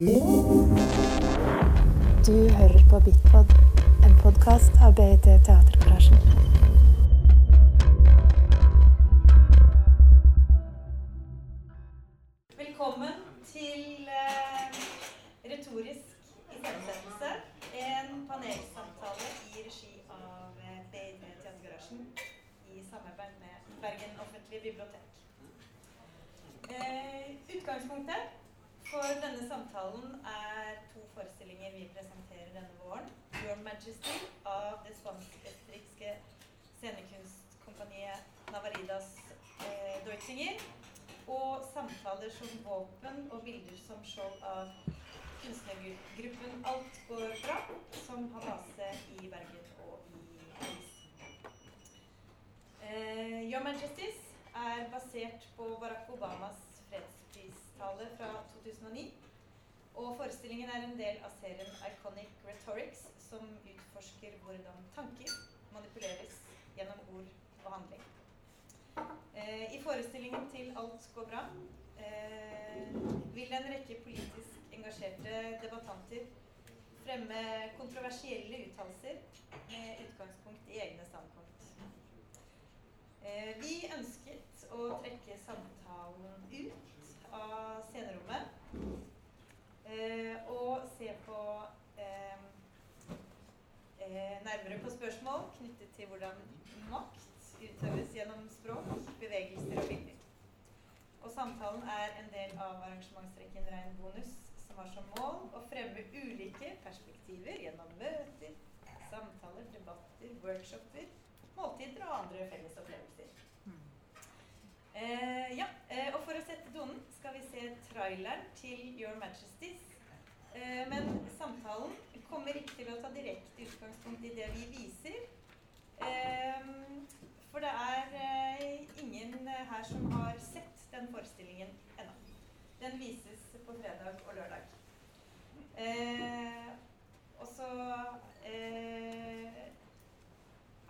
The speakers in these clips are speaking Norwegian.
Du hører på Bitpod, en podkast av BIT Teatergarasjen. Velkommen til eh, Retorisk iscenesettelse. En panelsamtale i regi av eh, BIT Teatergarasjen i samarbeid med Bergen offentlige bibliotek. Eh, utgangspunktet for denne samtalen er to forestillinger vi presenterer denne våren. 'Your Majesty' av det spansk-østerrikske scenekunstkompaniet Navaridas eh, Deutzinger og samtaler som våpen og bilder som skjold av kunstnergruppen Alt går bra, som har base i Bergen og i Paris. Eh, Your Majesties er basert på Barack Obamas fredspristale fra 2009. Og forestillingen er en del av serien Iconic Rhetorics, som utforsker hvordan tanker manipuleres gjennom ord og handling. Eh, I forestillingen til Alt går bra eh, vil en rekke politisk engasjerte debattanter fremme kontroversielle uttalelser med utgangspunkt i egne standpunkt. Eh, vi ønsket å trekke samtalen ut av scenerommet eh, og se på eh, eh, nærmere på spørsmål knyttet til hvordan makt utøves gjennom språk, bevegelser og bilder. Og samtalen er en del av arrangementsrekken Rein bonus, som har som mål å fremme ulike perspektiver gjennom møter, samtaler, debatter, workshoper, måltider og andre felles opplevelser. Eh, ja, eh, og For å sette tonen skal vi se traileren til Your Majesties. Eh, men samtalen kommer ikke til å ta direkte utgangspunkt i det vi viser. Eh, for det er eh, ingen her som har sett den forestillingen ennå. Den vises på fredag og lørdag. Eh, og så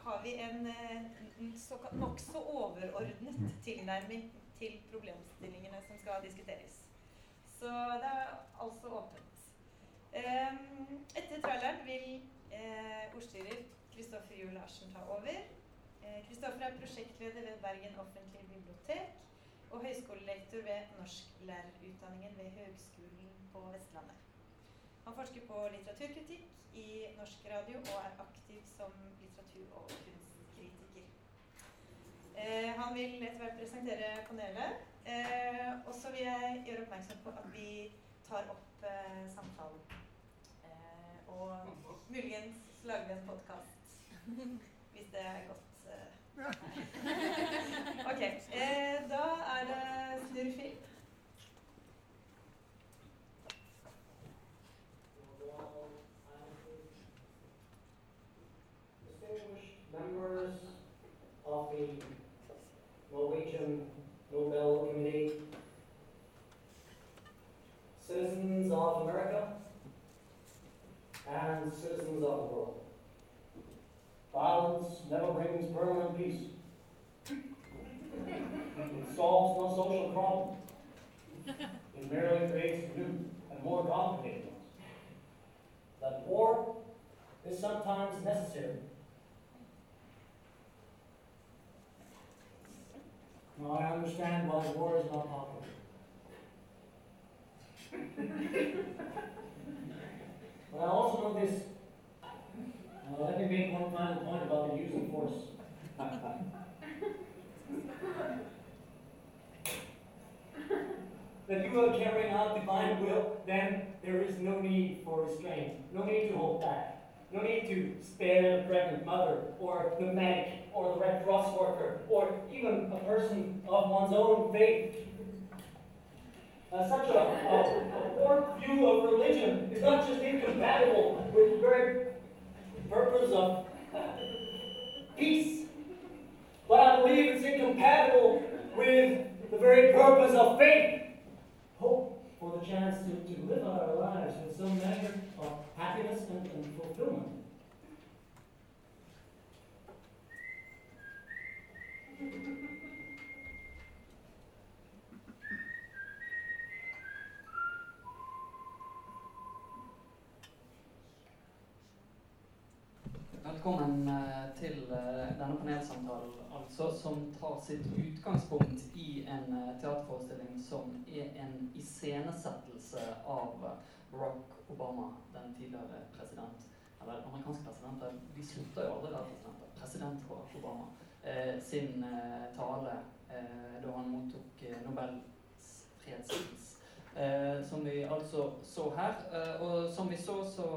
har vi en, en nokså overordnet tilnærming til problemstillingene som skal diskuteres. Så det er altså åpent. etter traileren vil eh, ordstyrer Kristoffer Juel Larsen ta over. Kristoffer er prosjektleder ved Bergen offentlige bibliotek og høyskolelektor ved norsklærerutdanningen ved Høgskolen på Vestlandet. Han forsker på litteraturkritikk i norsk radio og er aktiv som litteratur- og kunstkritiker. Eh, han vil etter hvert presentere panelet. Eh, og så vil jeg gjøre oppmerksom på at vi tar opp eh, samtalen. Eh, og muligens lager vi en podkast hvis det er godt. Ok. Eh, da er det snurrfilt. The Norwegian Nobel Committee, citizens of America, and citizens of the world. Violence never brings permanent peace. It solves no social problem. It merely creates new and more complicated ones. That war is sometimes necessary. For restraint, no need to hold back. No need to spare the pregnant mother, or the medic, or the Red Cross worker, or even a person of one's own faith. Uh, such a, a, a warped view of religion is not just incompatible with the very purpose of peace. But I believe it's incompatible with the very purpose of faith. Hope for the chance to, to live our lives with some measure of happiness and, and fulfillment. velkommen eh, til eh, denne panelsamtalen, altså, som tar sitt utgangspunkt i en eh, teaterforestilling som er en iscenesettelse av Barack Obama, den tidligere president. Eller amerikanske presidenter. De slutter jo aldri å være presidenter. President Barack Obama sin tale da han mottok Nobels fredspris. som vi altså så her. og som vi så, så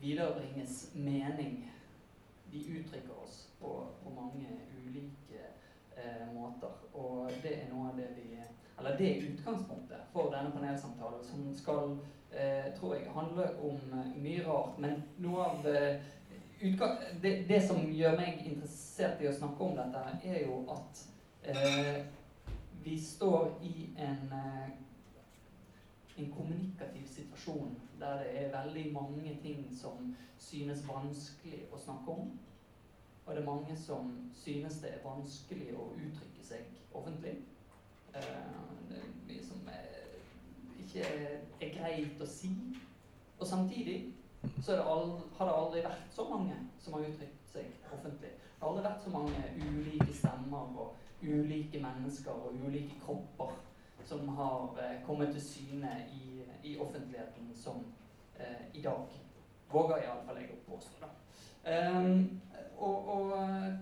viderebringes mening. Vi uttrykker oss på, på mange ulike eh, måter. Og det er noe av det vi Eller det er utgangspunktet for denne panelsamtalen, som skal, eh, tror jeg, handle om eh, mye rart. Men noe av eh, det, det, som gjør meg interessert i å snakke om dette, er jo at eh, vi står i en eh, en kommunikativ situasjon der det er veldig mange ting som synes vanskelig å snakke om. Og det er mange som synes det er vanskelig å uttrykke seg offentlig. Det er mye som ikke er greit å si. Og samtidig så det aldri, har det aldri vært så mange som har uttrykt seg offentlig. Det har aldri vært så mange ulike stemmer og ulike mennesker og ulike kropper som har eh, kommet til syne i, i offentligheten som eh, i dag. Våger iallfall jeg å påstå. Um, og, og,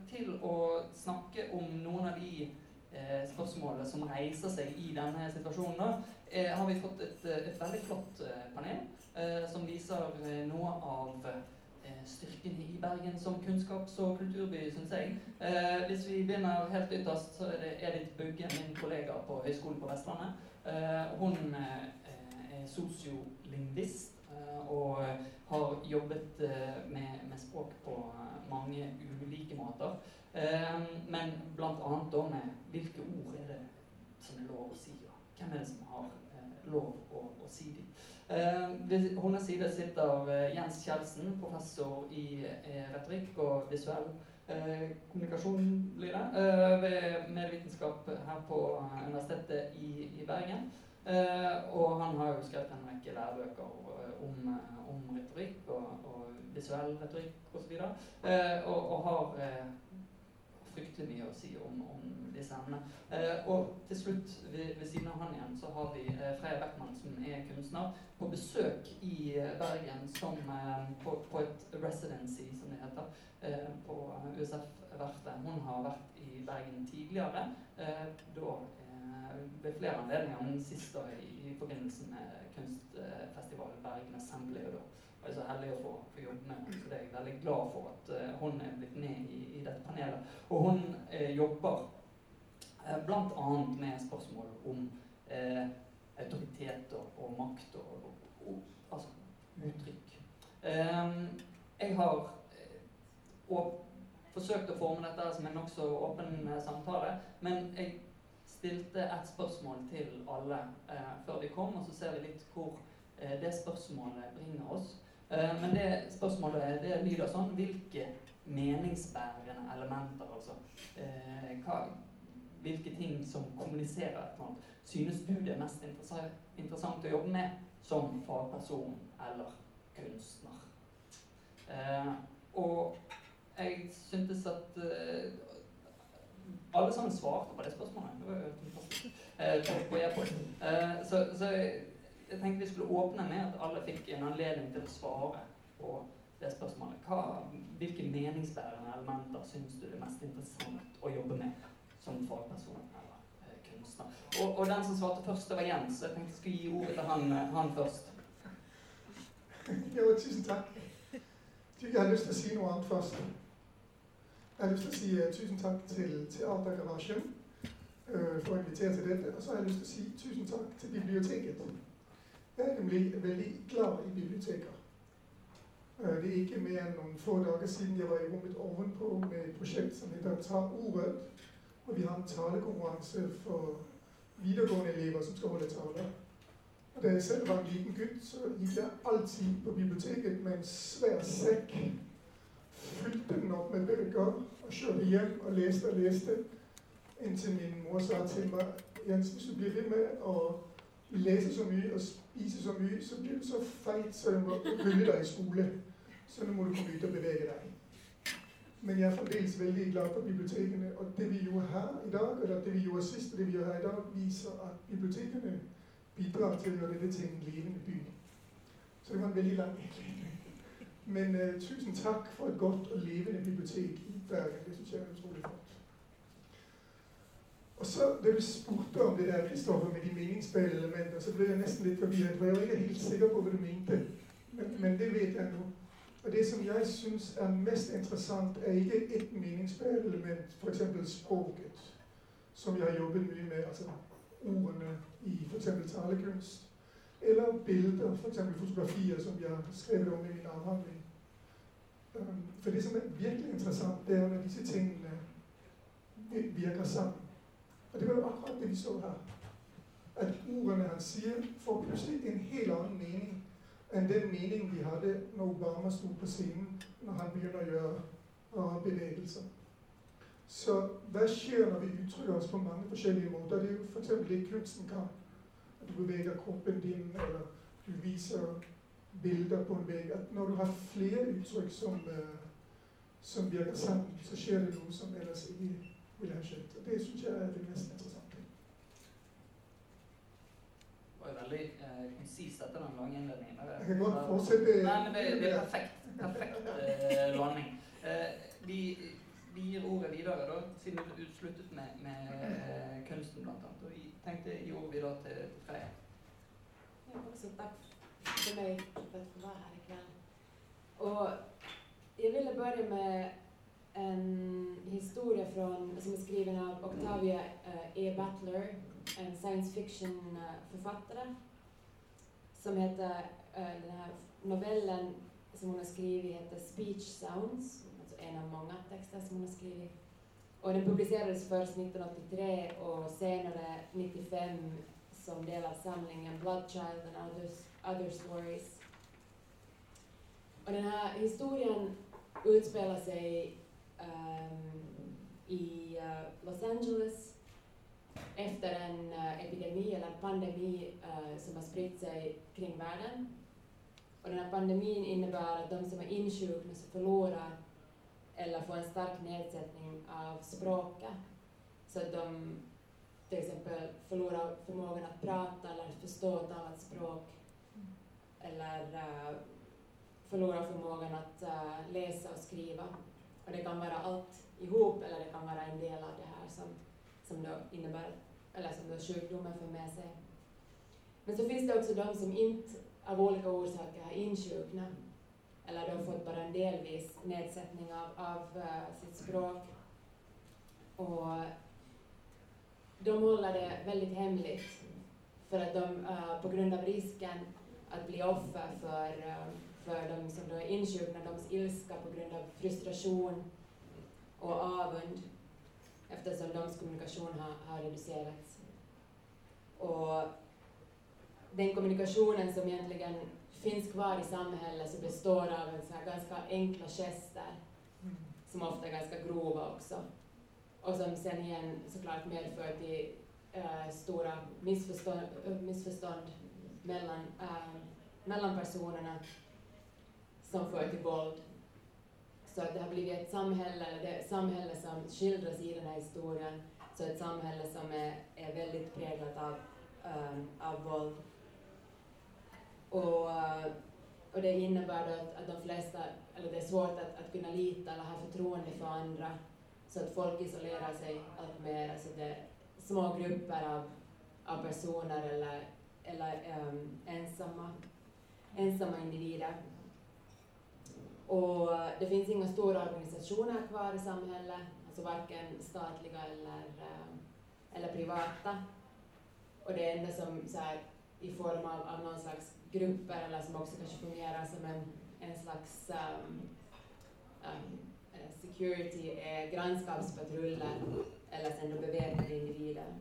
til å snakke om noen av de eh, spørsmålene som reiser seg i denne situasjonen, da, eh, har vi fått et, et veldig flott eh, panel eh, som viser noe av Eh, styrken i Bergen som kunnskaps- og kulturby, syns jeg. Eh, hvis vi begynner helt ytterst, så er det Edith Bugge, min kollega på Høgskolen på Vestlandet. Eh, hun eh, er sosiolingvist eh, og har jobbet eh, med, med, språk på mange ulike måter. men bl.a. da med hvilke ord er det som er lov å si, hvem er det som har lov å, å si dem. Eh, ved hennes side sitter eh, Jens Kjeldsen, professor i eh, retorikk og visuell kommunikasjon, blir det, ved medvitenskap her på Universitetet i, i Bergen. og han har jo skrevet en rekke lærebøker om, om retorikk og, og, visuell retorikk osv. Og, og, og har fryktelig mye å si om, om disse emnene. Eh, og til slutt, ved, ved, siden av han igjen, så har vi eh, Freya Beckmann, som er kunstner, på besøk i eh, Bergen som, eh, på, på, et residency, som det heter, eh, på USF-verftet. Hun har vært i Bergen tidligere, eh, da ved flere anledninger, men sist da i, i forbindelse med kunstfestivalen Bergen Assembly. og da jeg er så heldig å få, få jobbe med. Så det er jeg veldig glad for at uh, hun er blitt med i, i dette panelet. Og hun uh, jobber uh, eh, bl.a. med spørsmål om uh, autoritet og, og makt og, og, og, altså uttrykk. Um, jeg har forsøkt å forme dette som en nokså åpen samtale, men jeg stilte et spørsmål til alle før vi kom, og så ser vi litt hvor det spørsmålet bringer oss. Eh, men det spørsmålet det lyder sånn Hvilke meningsbærende elementer, altså eh, hva, Hvilke ting som kommuniserer et eller annet, synes du det er mest interessant å jobbe med som fagperson eller kunstner? Eh, og jeg syntes at alle sammen svarte på det spørsmålet. Det var jo fantastisk. så, så jeg tenkte vi skulle åpne med at alle fikk en anledning til å svare på det spørsmålet. Hva, hvilke meningsbærende elementer syns du det er mest interessant å jobbe med som fagperson eller eh, kunstner? Og, og, den som svarte først, det var Jens. Jeg tenkte jeg skulle gi ordet til han, eh, han først. Jo, tusen takk. Jeg har lyst til å si noe annet først. Jeg har lyst til å si uh, tusen takk til Teatergarasjen uh, for å invitere til dette. Og så har jeg lyst til å si tusen takk til biblioteket jeg er nemlig veldig glad i biblioteker. Det er ikke mer enn noen få dager siden jeg var i rommet ovenpå med et prosjekt som heter Ta ordet. Og vi har en talekonkurranse for videregående elever som skal holde taler. Og Da jeg selv var en liten gutt, så gikk jeg alltid på biblioteket med en svær sekk. Fylte den opp med bøker og kjørte hjem og leste og leste. Inntil min mor sa til meg Jens, hvis du blir med å lese så mye og spise så mye, så blir du så feit så du må rulle deg i skole. så nå må du komme ut og bevege deg. Men jeg er fremdeles veldig glad for bibliotekene. Og det vi gjorde her i dag, eller det vi gjorde sist, og det vi gjør her i dag, viser at bibliotekene bidrar til å gjøre dette til en levende by. Så det var en veldig lang innledning. Men uh, tusen takk for et godt og levende bibliotek i Bergen. Det syns jeg er utrolig flott. Og så, Da du spurte om det der, Kristoffer, med de meningsspillelementene, så ble jeg nesten litt forvirret. For jeg var ikke helt sikker på hva du mente. Men, men det vet jeg nå. Og det som jeg syns er mest interessant, er ikke ett meningsspillelement, element, f.eks. språket, som jeg har jobbet mye med. altså ordene i f.eks. talekunst. Eller bilder, f.eks. fotografier, som jeg har skrevet om i min avhandling. For det som er virkelig interessant, det er når disse tingene virker sammen. Og det var jo akkurat det vi så her. At ordene han sier, får plutselig en helt annen mening enn den meningen vi hadde når Obama sto på scenen, når han begynner å gjøre rare bevegelser. Så hva skjer når vi uttrykker oss på mange forskjellige måter? Det er jo f.eks. det kunsten kan. At du beveger kroppen din, eller du viser bilder på en vegg. At når du har flere uttrykk som, uh, som virker sammen, så skjer det noe som ellers ikke ville jeg. Og det syns jeg er det mest interessante. Det var jo veldig eh, konsist etter den lange innledningen. Jeg kan godt fortsette. Nei, men det, det er perfekt. Perfekt eh, landing. Eh, vi, vi, gir ordet videre, da, siden du sluttet med, med eh, kunsten, blant annet. Og vi tenkte gi ordet videre til, Freya. Ja, også takk til meg for å være her i kveld. Og jeg ville begynne med en historie från, som er skriven av Octavia uh, E. Butler, en science fiction-forfatter, som heter uh, denne novellen som hun har skrivit heter 'Speech Sounds'. altså En av mange tekster som hun har skrivit. Og Den publiseres først 1983 og senere 95 som del av samlingen 'Bloodchild and Others, Other Stories'. Og denne historien utspiller seg i uh, Los Angeles efter en uh, epidemi eller pandemi uh, som har spritt seg kring verden. Og denne pandemin innebærer at de som er innsjukne, så förlorar eller får en stark nedsättning av språket, så att de till exempel förlorar formågan å prate eller forstå et annet språk, eller uh, forlorer formågan å uh, lese og det kan være alt i hop, eller det kan være en del av det her som, som da innebærer, eller som sykdommen får med seg. Men så finnes det også de som ikke av olika orsaker har insjuknat eller de har fått bare en delvis nedsetning av, av uh, sitt språk. Og de holder det veldig hemmelig for at de uh, grund av risken at bli offer for uh, för de som då insjuknar, deras ilska på grund av frustration och avund eftersom deres kommunikasjon har, har reducerats. Och den kommunikasjonen som egentligen finns kvar i samhället så består av en så ganska enkla gester som ofta är ganska grova också. Och som sen igen såklart medför till äh, stora missförstånd, missförstånd mellan, äh, mellan personerna som fører till våld. Så det har blivit ett samhälle, det samhälle som skildras i den här historien, så ett samhälle som är, är väldigt präglat av, um, av våld. Och, och det innebär då att, att de flesta, eller det är svårt att, att kunna lita eller ha förtroende för andra, så att folk isolerar sig allt mer. Alltså det små grupper av, av personer eller, eller um, ensamma, ensamma individer. Och det finns inga stora organisationer kvar i samhället, alltså varken statliga eller, eller privata. Och det enda som så här, i form av, av någon slags grupper eller som också kanske fungerar som en, en slags um, um, security är grannskapspatruller eller sen då beväpnade individer.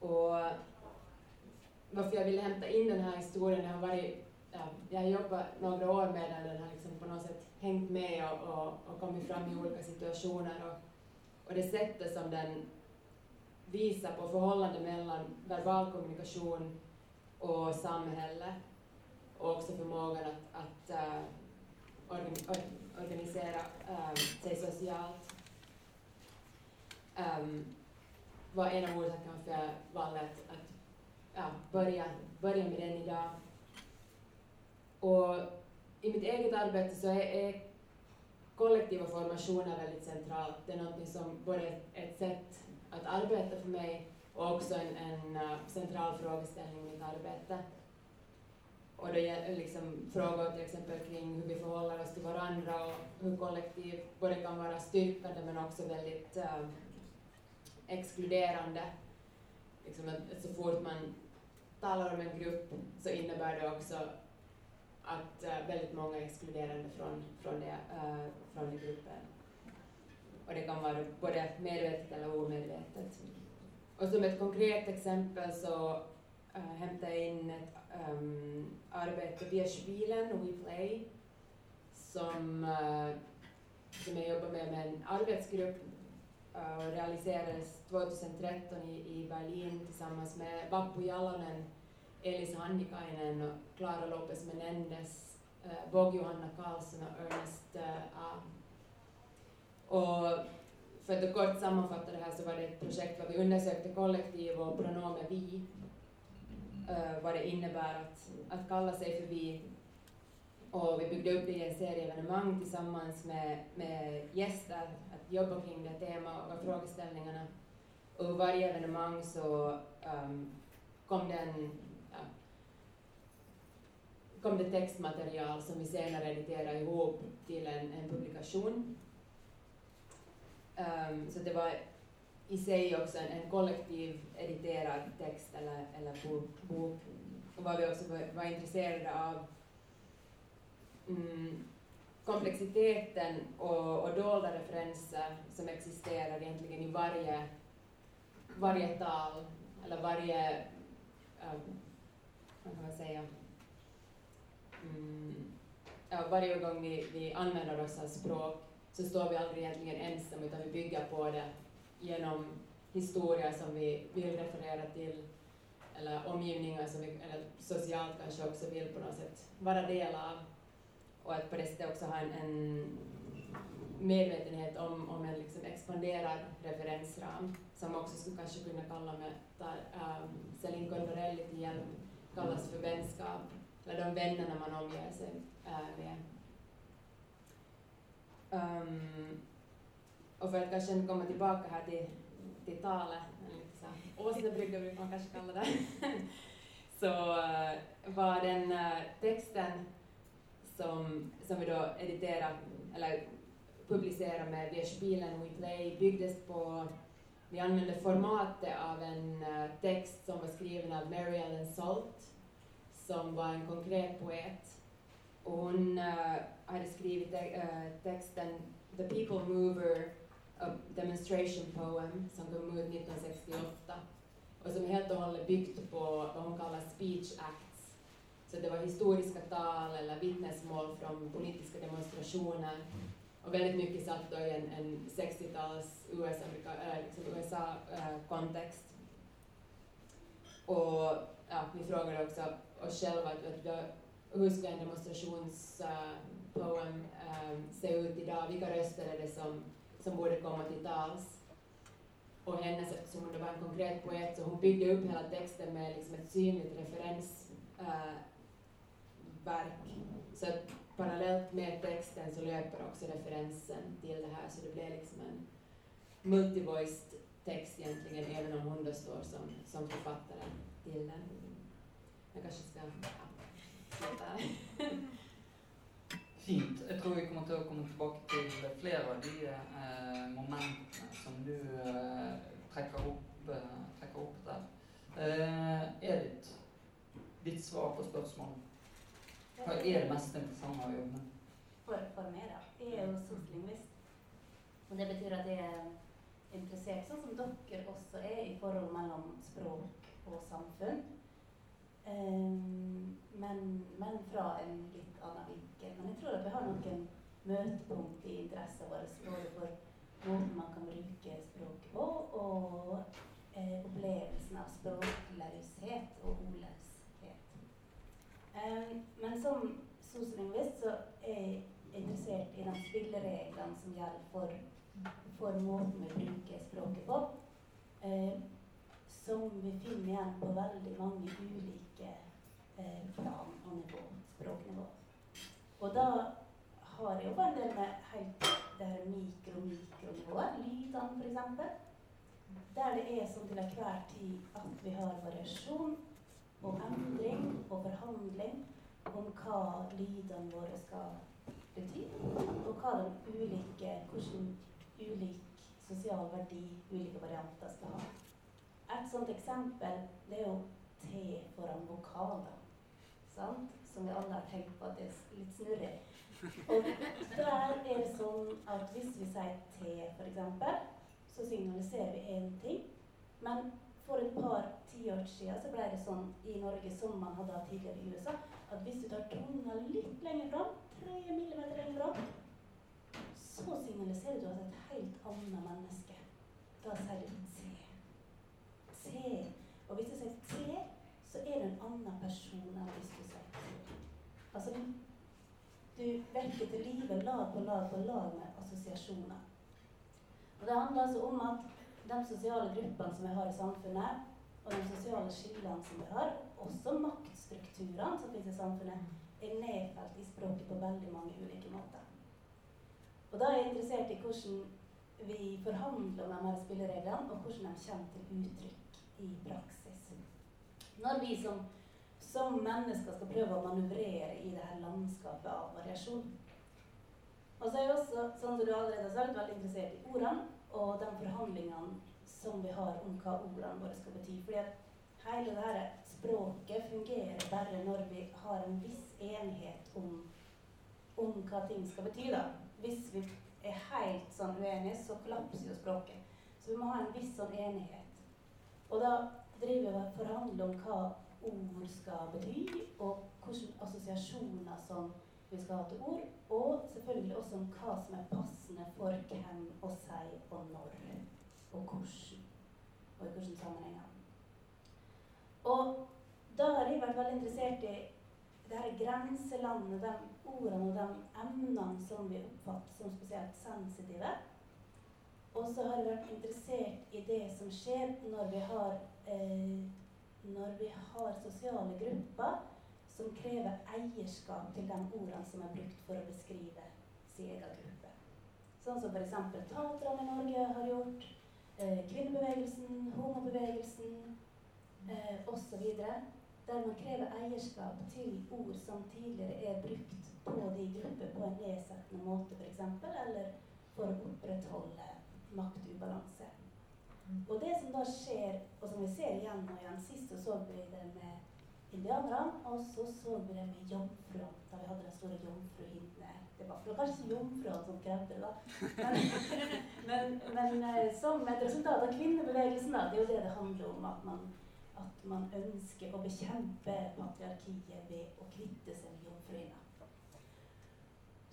Och varför jag ville hämta in den här historien, har varit ja, jeg har jobbat noen år med den, den har liksom på noe sett hengt med og, og, og kommet fram i ulike situationer. Og, og det settet som den viser på forholdet mellom verbal kommunikasjon og samfunnet, og også förmågan att, att uh, organi or organisera um, sig socialt. Um, var en av orsakerna för valet att, ja, börja, med den idag. Och i mitt eget arbete så är, är kollektiva formationer väldigt centralt. Det är något som både et ett sätt att arbeta för mig och också en, en central frågeställning i mitt arbete. Och då gjelder liksom frågor till exempel kring hur vi förhåller oss till varandra och hur kollektiv både kan vara styrkande men också väldigt uh, exkluderande. Liksom att, så fort man talar om en grupp så innebär det också att uh, väldigt många är exkluderande från, från, det, uh, från den gruppen. Och det kan vara både medvetet eller omedvetet. Och som ett konkret exempel så uh, hämtade jag in ett um, arbete via Spielen, We Play, som, uh, som jag jobbar med med en arbetsgrupp uh, och realiserades 2013 i, i Berlin tillsammans med Vappu Jalonen, Elis Hannikainen och Clara Lopez Menendez, uh, Bog Johanna Karlsson och Ernest uh, A. Och för att kort sammanfatta det här så var det ett projekt där vi undersökte kollektiv och pronomen vi, uh, vad det innebär att, att kalla sig för vi. Och vi byggde upp det i en serie evenemang tillsammans med, med gäster, att jobba kring det tema och frågeställningarna. Och varje evenemang så um, kom det en ja, kom det textmaterial som vi senare editerade ihop till en, en publikation. Um, så det var i sig också en, en kollektiv editerad text eller, eller bok. Och vad vi också var, intresserade av mm, komplexiteten och, och dolda referenser som existerar egentligen i varje, varje tal eller varje, um, vad kan man säga, mm, ja, varje gång vi, vi använder oss av språk så står vi aldrig egentligen ensam utan vi bygger på det genom historier som vi vill referera till eller omgivningar som vi, eller socialt kanske också vill på något sätt vara del av. Och att på det sättet också ha en, en medvetenhet om, om en liksom expanderad referensram som också skulle kanske kunna kalla med um, Céline Corvarelli till hjälp kallas för vänskap, eller de vännerna man omger sig uh, med. Um, och för att kanske komma tillbaka här till, till talet, åsnebrygga man kanske kalla det, så uh, var den uh, texten som, som vi då editerade, eller publicerade med via Spielen We Play, byggdes på, vi använde formatet av en text som var skriven av Mary Ellen Salt, som var en konkret poet. Og hun uh, hadde skrevet te texten The People Mover, a demonstration poem, som kom ut 1968 Og som helt og hållet byggt på hva hun kaller speech acts. Så det var historiske tal eller vittnesmål fra politiske demonstrasjoner. och väldigt mycket satt då i en, en 60-tals USA-kontext. USA, äh, och ja, vi frågade också oss selv at, at da, ska en demonstrationspoem äh, äh, se ut dag. Vilka røster er det som, som borde komme til tals? Og hennes, som hun var en konkret poet, så hun bygde opp hele teksten med liksom et synlig referensverk. Uh, så parallelt med teksten så løper også referensen til det her, så det blir liksom en multivoiced tekst egentlig, even om hun da står som, som författare til den. Jag kanske ska ja, sluta Fint. Jeg tror vi kommer til å komme tilbake til flere av de eh, momentene som du eh, trekker, opp, eh, trekker, opp, der. Eh, Edith, ditt svar på spørsmålet. Hva er det mest interessante å jobbe med? For, for meg, da. Jeg er jo soslingvist. Og det betyr at jeg er interessert, sånn som dere også er, i forhold mellom språk og samfunn. Um, men, men, fra en litt annen vinkel. Men jeg tror at vi har noen møtepunkt i interessen vår både for måten man kan bruke språket på, og eh, opplevelsen av språklaushet og ordløshet. Eh, men som sosiolinguist så er jeg interessert i de spillereglene som gjelder for, for måten vi bruker språket på. Eh, som vi finner igjen på veldig mange ulike eh, plan og nivå, språknivå. Og da har jeg jobba en del med helt det her mikro-mikronivået, lydene f.eks. Der det er sånn til enhver tid at vi har variasjon og endring og forhandling om hva lydene våre skal bety, og hva de ulike, hvordan ulik sosial verdi ulike varianter skal ha. Et sånt eksempel det er jo T foran vokaler, sant? som vi alle har tenkt på at det er litt snurrig. Og der er det sånn at hvis vi sier T, f.eks., så signaliserer vi én ting. Men for et par tiår siden så ble det sånn i Norge som man hadde tidligere i USA, at hvis du tar tunga litt lenger fram, tre millimeter lenger fram, så signaliserer du at et helt annet menneske. Da sier du T. T. Og hvis du sier T, så er det en annen person enn hvis du sier T. Altså, du vekker til live lag på lag på lag med assosiasjoner. Og Det handler altså om at de sosiale gruppene som vi har i samfunnet, og de sosiale skillene som vi har, også maktstrukturene som finnes i samfunnet, er nedfelt i språket på veldig mange ulike måter. Og Da er jeg interessert i hvordan vi forhandler om de her spillereglene, og hvordan de kommer til uttrykk i praksis. Når vi som, som mennesker skal prøve å manøvrere i det her landskapet av variasjon. Og så er jeg også, sånn som du allerede har sagt, veldig interessert i ordene og de forhandlingene som vi har om hva ordene våre skal bety. Fordi at hele dette språket fungerer bare når vi har en viss enighet om, om hva ting skal bety. da. Hvis vi er helt sånn uenige, så kollapser jo språket. Så vi må ha en viss sånn enighet. Og da driver vi og forhandler om hva ord skal bety, og hvilke assosiasjoner som vi skal ha til ord, og selvfølgelig også om hva som er passende for hvem og si og når, og hvordan, og i hvilke sammenhenger. Og da har jeg vært veldig interessert i det her grenselandet, de ordene og de emnene som vi oppfatter som spesielt sensitive. Og så har jeg vært interessert i det som skjer når vi har, eh, når vi har sosiale grupper som krever eierskap til de ordene som er brukt for å beskrive sin egen gruppe. Sånn som f.eks. taterne i Norge har gjort, eh, kvinnebevegelsen, homobevegelsen eh, osv. Der man krever eierskap til ord som tidligere er brukt på de grupper på en nedsettende måte f.eks., eller for å opprettholde maktubalanse. Og det som da skjer, og som vi ser igjen og igjen Sist så vi det med indianerne. Og så så vi det med jomfruene, da vi hadde den store jomfruhinne. Det var, kanskje ikke jomfruene som krevde da. Men, men, men, eh, som et resultat av kvinnebevegelsen, da, det er jo det det handler om. At man, at man ønsker å bekjempe patriarkiet ved å kvitte seg med jomfruhinna.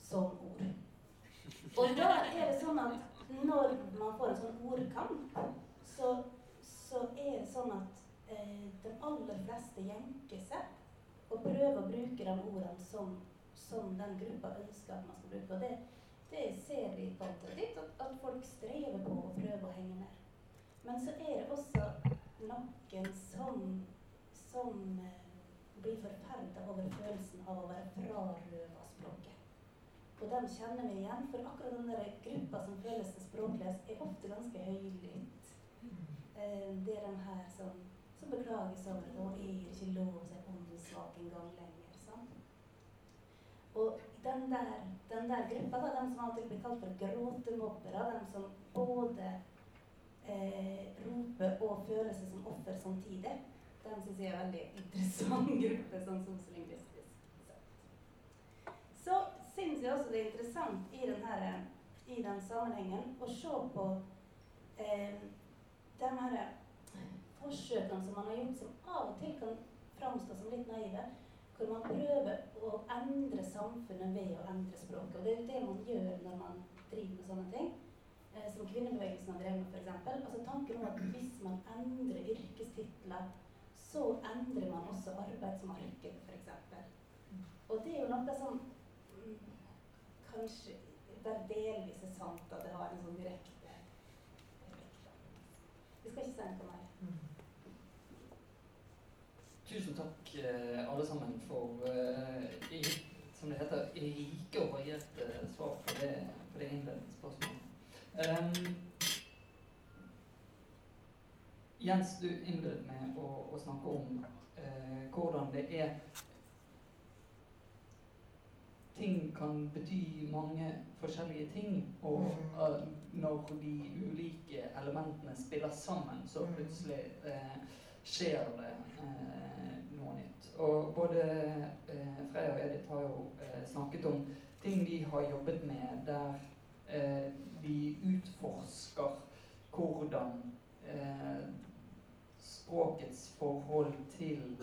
Som ord. Og da er det sånn at når man får en sånn ordkamp, så, så er det sånn at eh, de aller fleste jenker seg og prøver å bruke de ordene som, som den gruppa ønsker at man skal bruke. Og det, det ser vi kvantitativt, at, at folk strever på å prøve å henge med. Men så er det også noen som, som eh, blir forferda over følelsen av å være frarøva. Og dem kjenner vi igjen, for akkurat den der gruppa som føles seg språkløs, er ofte ganske høylytt. Eh, det er den her som som beklager over at nå er ikke lov å si åndssvak engang lenger. Sant? Og den der, den der gruppa, da, de som alltid blir kalt for gråtemobbere, de som både eh, roper og føler seg som offer samtidig, den syns jeg er en veldig interessant gruppe sånn som. Så syns jeg også det er interessant i, denne, i den sammenhengen å se på eh, de her forsøkene som man har gjort, som av og til kan framstå som litt naive, hvor man prøver å endre samfunnet ved å endre språket. Og det er jo det man gjør når man driver med sånne ting. Eh, som kvinnebevegelsen har drevet med, f.eks. Altså tanken om at hvis man endrer yrkestitler, så endrer man også arbeidsmarkedet, f.eks. Og det er jo noe som kanskje det er delvis er sant, at det har en sånn direkte effekt. Vi skal ikke se noe mer. Tusen takk, eh, alle sammen, for eh, i, som det heter, rike og varierte svar på det, på det innledende spørsmålet. Um, Jens, du innledet med å, å snakke om uh, hvordan det er Ting kan bety mange forskjellige ting, og eh, når de ulike elementene spiller sammen, så Mm. plutselig uh, skjer det uh, noe nytt. Og både eh, Freya og Edith har jo snakket om ting de har jobbet med der de utforsker hvordan språkets forhold til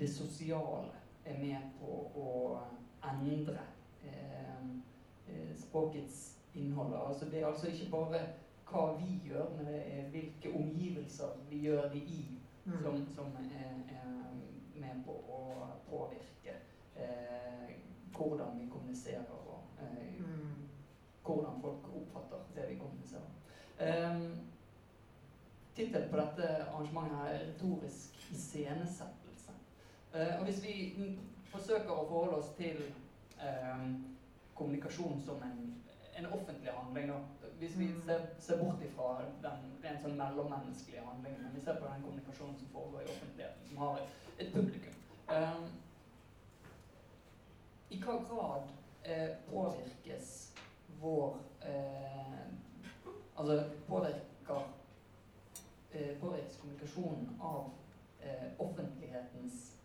det sosiale er med på å endre eh, eh, språkets innhold. Altså det er altså ikke bare hva vi gjør, men det er hvilke omgivelser vi gjør det i, Mm. som, som er, er med på å påvirke eh, hvordan vi kommuniserer og eh, Mm. hvordan folk oppfatter det vi kommuniserer. Um, Tittelen på dette arrangementet er 'retorisk iscenesettelse'. Eh, og hvis vi forsøker å forholde oss til ehm, kommunikasjon som en, en offentlig handling, da. hvis vi Mm. ser, ser bort ifra den rent sånn mellommenneskelige handlingen, men vi ser på den kommunikasjonen som foregår i offentligheten, som har et, et publikum. Ehm, I hva grad eh, påvirkes vår eh, Altså påvirker eh, påvirkes kommunikasjonen av eh, offentlighetens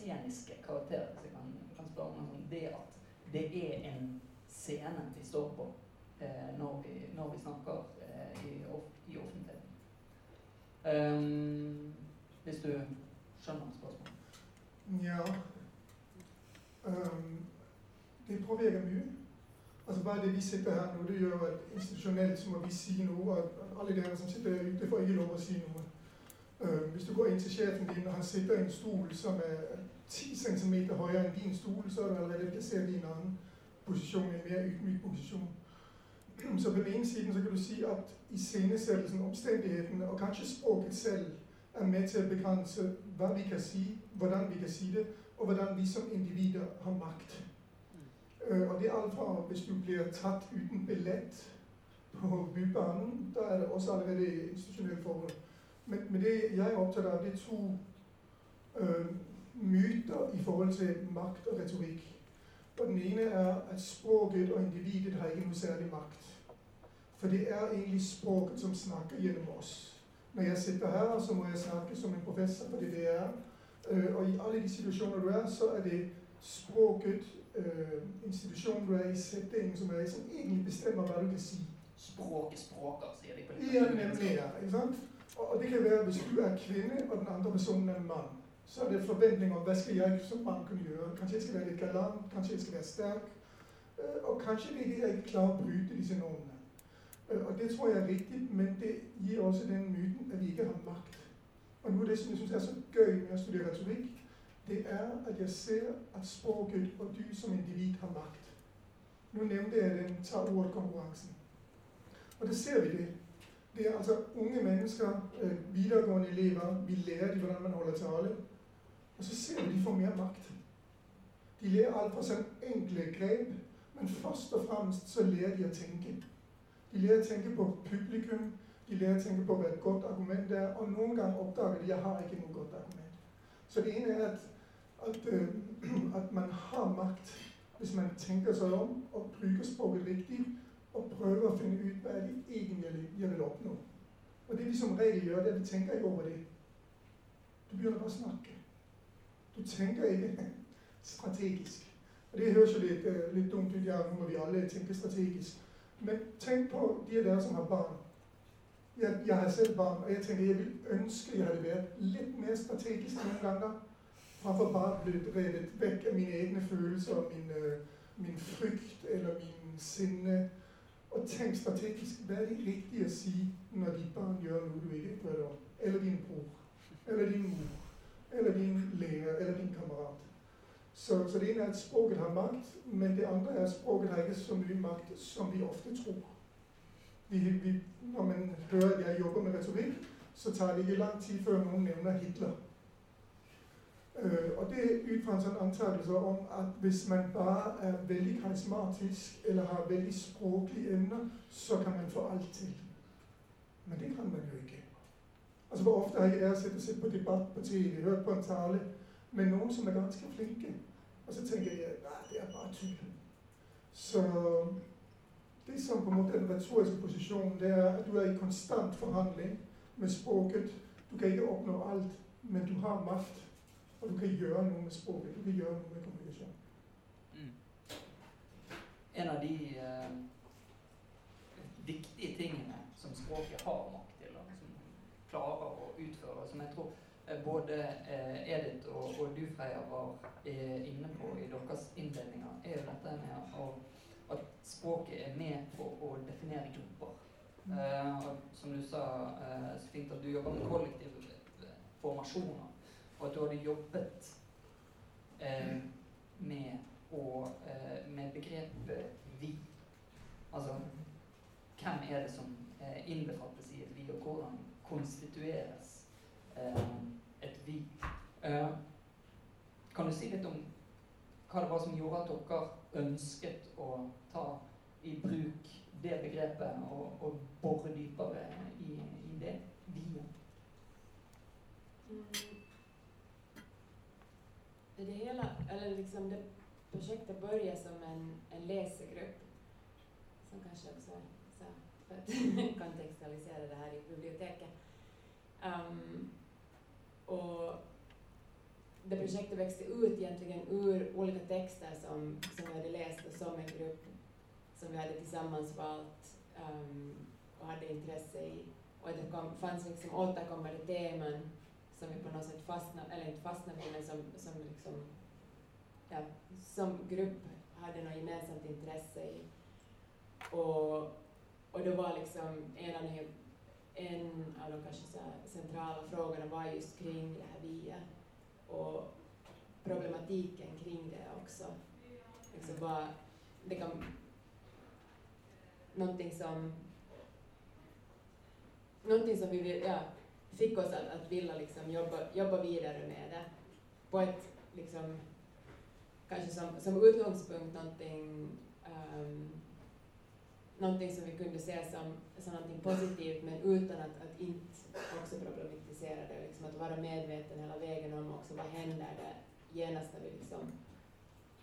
sceniske karakterer, hvis jeg kan, kan spørre om noe. Det at det er en scene vi står på eh, når, vi, når vi snakker eh, i, i offentligheten. Um, hvis du skjønner spørsmålet. Ja. Um, det påvirker mye. Altså Bare det vi sitter her nå, det gjør at institusjonelt så må vi si noe. at Alle dere som sitter ute, får ikke lov å si noe. Du går inn til sjefen din, og han sitter i en stol som er 10 cm høyere enn din stol, så er du allerede plassert i en annen posisjon, en mer ydmyk posisjon. Så på den ene siden kan du si at iscenesettelsen, omstendighetene og kanskje språket selv er med til å begrense hva vi kan si, hvordan vi kan si det, og hvordan vi som individer har makt. Uh, og det er alt fra hvis du blir tatt uten billett på Bybanen, da er det også allerede institusjonelle forhold. Men, men det jeg er opptatt av, det er to øh, myter i forhold til makt og retorikk. Og den ene er at språket og individet har ikke noe særlig makt. For det er egentlig språket som snakker gjennom oss. Når jeg sitter her, så må jeg snakke som en professor, fordi det er. Uh, og i alle de situasjoner du er, så er det språket, uh, institusjonen du er i, settingen som er i, som egentlig bestemmer hva du kan si. Språket språker, sier de på Ja, nemlig, ja. Ikke sant? Og, det kan være hvis du er kvinne, og den andre personen er mann. Så er det forventning om hva skal jeg som mann kunne gjøre. Kanskje jeg skal være litt galant, kanskje jeg skal være sterk. Uh, og kanskje vil jeg ikke klarer å bryte disse normene. Uh, og det tror jeg er riktig, men det gir også den myten at vi ikke har makt. Og noe av det som jeg syns er så gøy med å studere retorikk, det er at jeg ser at språket og du som individ har makt. Nå nevnte jeg den ta-ord-konkurransen. Og det ser vi det. Det er altså unge mennesker, øh, videregående elever, vi lærer dem hvordan man holder tale. Og så ser vi de får mer makt. De lærer alt fra sånn enkle grep, men først og fremst så lærer de å tenke. De lærer å tenke på publikum, de lærer å tenke på hva et godt argument er, og noen ganger oppdager de at jeg har ikke noe godt argument. Så det ene er at, at, øh, at man har makt hvis man tenker seg om og bruker språket riktig og prøve å finne ut hva de egentlig jeg vil oppnå. Og det vi som regel gjør, det er at vi tenker ikke over det. Du begynner bare å snakke. Du tenker ikke strategisk. Og Det høres jo litt, uh, litt dumt ut, ja, nå må vi alle tenke strategisk. Men tenk på de av dere som har barn. Jeg, jeg har selv barn, og jeg tenker jeg vil ønske jeg hadde vært litt mer strategisk noen ganger. Framfor bare å bli drevet vekk av mine egne følelser, min, uh, min frykt eller min sinne. Og tenk strategisk. Hva er det riktig å si når ditt barn gjør noe du ikke bryr deg? Eller din bror. Eller din mor. Eller din lærer. Eller din kamerat. Så, så det ene er at språket har makt, men det andre er at språket har ikke så mye makt som vi ofte tror. Vi, vi, når man hører at jeg jobber med retorikk, så tar det ikke lang tid før noen nevner Hitler. Uh, og det er ut fra en sånn antakelse om at hvis man bare er veldig karismatisk eller har veldig språklige emner, så kan man få alt til. Men det kan man jo ikke. Altså Hvor ofte har jeg sett og sett på debatt på TV, hørt på en tale med noen som er ganske flinke, og så tenker jeg nei, det er bare tull. Så det som på en måte er den retoriske posisjonen, det er at du er i konstant forhandling med språket. Du kan ikke oppnå alt, men du har makt. Og du kan gjøre noe med språket. Du kan gjøre noe med kommunikasjon. Mm. En av de uh, viktige tingene som språket har makt til, og som klarer å utføre, som jeg tror eh, både eh, Edith og, og, du, Freya, var inne på i deres innledninger, er jo dette med å, at språket er med på å definere grupper. Eh, som du sa uh, så fint, at du jobber med kollektive formasjoner og at du hadde jobbet eh, med, og, eh, med begrepet 'vi'. Altså hvem er det som eh, innbefattes i et 'vi', og hvordan konstitueres eh, et 'vi'? Eh, kan du si litt om hva det var som gjorde at dere ønsket å ta i bruk det begrepet og, og bore dypere i, i det vi-et? Mm det hele, eller liksom det projektet börjar som en, en läsegrupp, som kanske också så, för att kontextualisera det här i biblioteket. Um, och det projektet växte ut egentligen ur olika texter som, som vi hade läst och som en grupp som vi hade tillsammans valt um, och hade intresse i. Och det kom, fanns liksom återkommande teman som vi på något sätt fastnade, eller inte fastnade men som, som liksom, ja, som grupp hade något gemensamt intresse i. Och, och det var liksom en av de, en av de kanske så centrala frågorna var just kring det här via och problematiken kring det också. Liksom bara, det kan, någonting som, någonting som vi vill, ja, fick oss att, att vilja liksom jobba, jobba vidare med det på ett, liksom, kanske som, som utgångspunkt någonting, um, någonting som vi kunde se som, som någonting positivt men utan att, att inte också problematisera det, liksom att vara medveten hela vägen om också vad händer det genast vi liksom,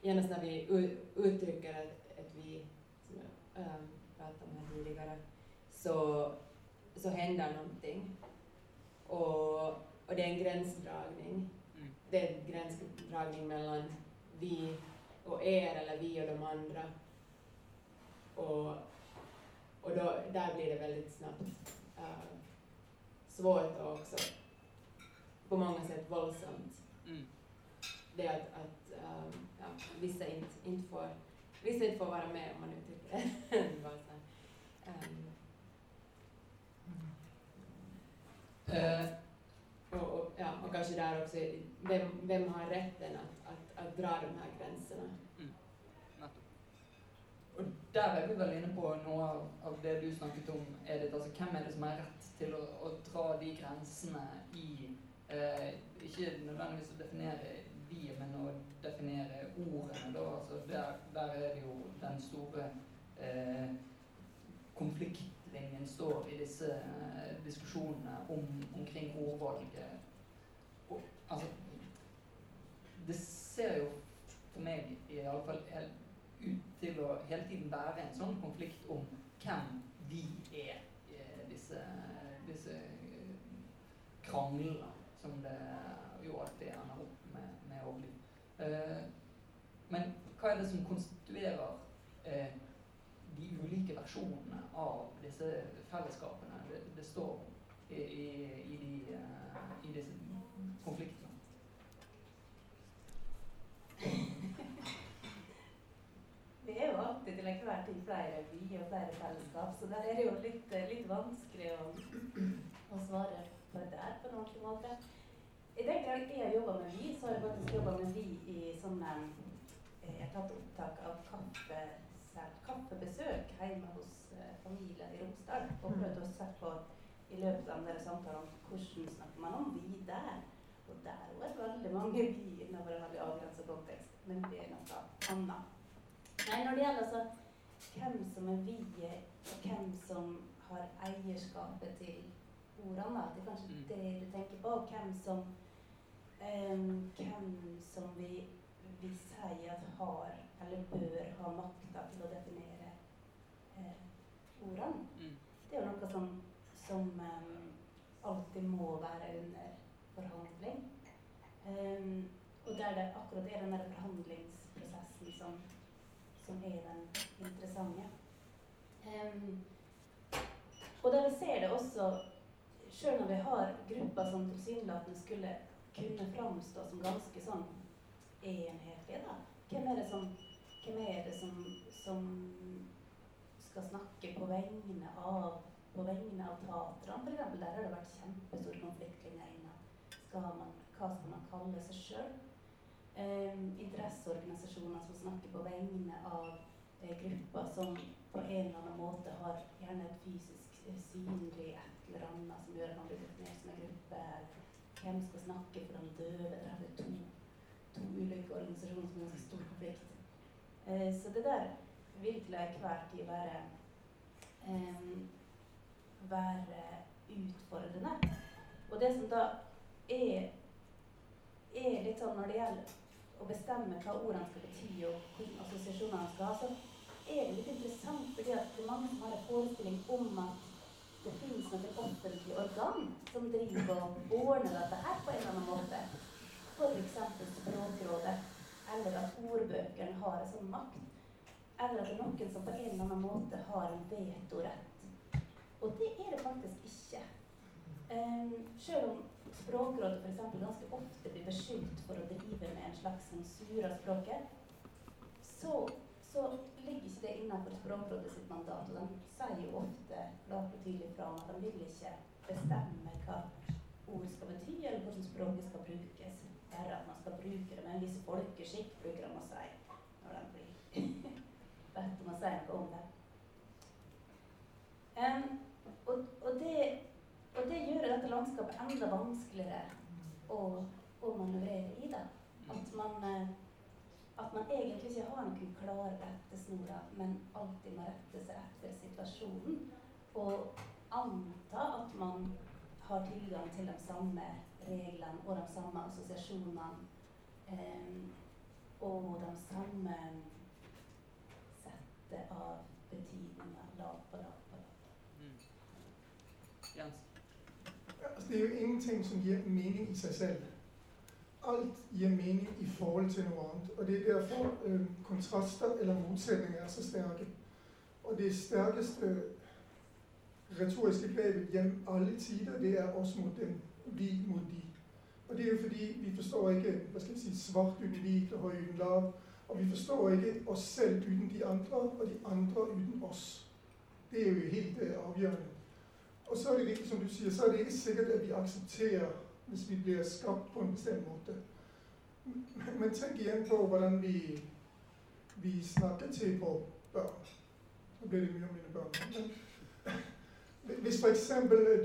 genast vi uttrycker ett, ett vi, som jag um, pratade om här tidigare, så, så händer någonting. Och, og det er en grensedragning. Mm. Det er en grensedragning mellom vi og er eller vi og de andre. Og, og då, der blir det veldig snabbt uh, svårt og også på mange sett voldsomt. Mm. Det at, at um, ja, vissa, inte, inte får, får være med om man uttrykker det. um, Uh, och, och, ja, och kanske där också, vem, vem har att, att, att dra de här gränserna? Mm. Og der er vi vel inne på noe av, av, det du snakket om, Edith. Altså, hvem er det som har rett til å, å dra de grensene i eh, Ikke nødvendigvis å definere vi, men å definere ordene. Da. Altså, der, der er det jo den store eh, konflikten linjen står i disse uh, diskusjonene om, omkring ordvalget. Og, altså, det ser jo for meg i alle fall ut til å hele tiden være en sånn konflikt om hvem vi er, i disse, disse kranglene som det jo alltid ender opp med, med å bli. Men hva er det som konstituerer ulike versjonene av disse fellesskapene det, det står i, i, i, de, uh, i disse konfliktene. Vi er jo alltid til enhver tid flere by og flere fellesskap, så der er det jo litt, litt vanskelig å, å svare på det der på en ordentlig måte. Jeg den gang jeg har jobba med vi, så har jeg faktisk jobba med vi i sånne eh, Jeg har tatt opptak av kaffe, kaffebesøk hjemme hos eh, familien i Romsdal. Og prøvd å se på i løpet av denne samtalen hvordan snakker man om vi der. Og der er det veldig mange vi innenfor en veldig avgrensa kontekst. Men det er noe annet. Nei, når det gjelder altså hvem som er vi, og hvem som har eierskapet til ordene, det er kanskje Mm. det du tenker på. Hvem som, um, hvem som vi, vi sier at har, eller bør ha makta til å definere eh, ordene. Mm. Det er jo noe som, som um, alltid må være under forhandling. Um, og der det akkurat er den der forhandlingsprosessen som, som er den interessante. Um, og der vi ser det også, sjøl når vi har grupper som tilsynelatende skulle kunne framstå som ganske sånn enhetlige, da. Hvem er det som, er det som, som skal snakke på vegne av på vegne av teatrene, der har det vært kjempestor konfliktlinjer innad. Hva skal man kalle seg sjøl? Eh, interesseorganisasjoner som snakker på vegne av eh, grupper som på en eller annen måte har gjerne et fysisk eh, synlig et eller annet som gjør at man blir definert som en gruppe. Hvem skal snakke for de døve? Der har vi to ulike organisasjoner som har ganske stor konflikt. Eh, så det der vil til enhver tid være eh, være utfordrende. Og det som da er, er litt sånn når det gjelder å bestemme hva ordene skal bety, og hvilke assosiasjoner man skal ha, så er det litt interessant fordi at det er mange som har en forestilling om at det finnes noen offentlige organ som driver og ordner dette her på en eller annen måte. F.eks. Språkrådet, eller at ordbøkene har en sånn makt. Eller at det er noen som på en eller annen måte har en vetorett. Og det er det faktisk ikke. Um, selv om Språkrådet f.eks. ganske ofte blir beskyldt for å drive med en slags sensur av språket, så, så ligger ikke det innenfor Språkrådet sitt mandat. Og de sier jo ofte klart og tydelig fra om at de vil ikke bestemme hva ord skal bety, eller hvordan språket skal brukes. Bare at man skal bruke det med en viss folkeskikk, bruker de å si når de blir bedt om å si noe om det. Um, og, og, det, og det gjør dette landskapet enda vanskeligere å, å manøvrere i. det. At man, eh, at man egentlig ikke har noen klare rettesnorer, men alltid må rette seg etter situasjonen. Og anta at man har tilgang til de samme reglene og de samme assosiasjonene. em, og de samme settet av betydninger lag på lag på lag. Mm. Jens? Altså, det er jo ingenting som gir mening i seg selv. Alt gir mening i forhold til noe annet. Og det er derfor øh, kontraster eller motsetninger er så sterke. Og det sterkeste retoriske grepet gjennom alle tider, det er oss mot dem, vi mot de. Og det er jo fordi vi forstår ikke hva skal jeg si, svart uten hvit og høy uten lav. Og vi forstår ikke oss selv uten de andre, og de andre uten oss. Det er jo helt øh, avgjørende. Og så er det ikke, som du sier, så er det ikke sikkert at vi aksepterer hvis vi blir skapt på en bestemt måte. Men- tenk igjen på hvordan vi, vi snakker til på barn. Nå blir det mye om mine barn. Hvis f.eks.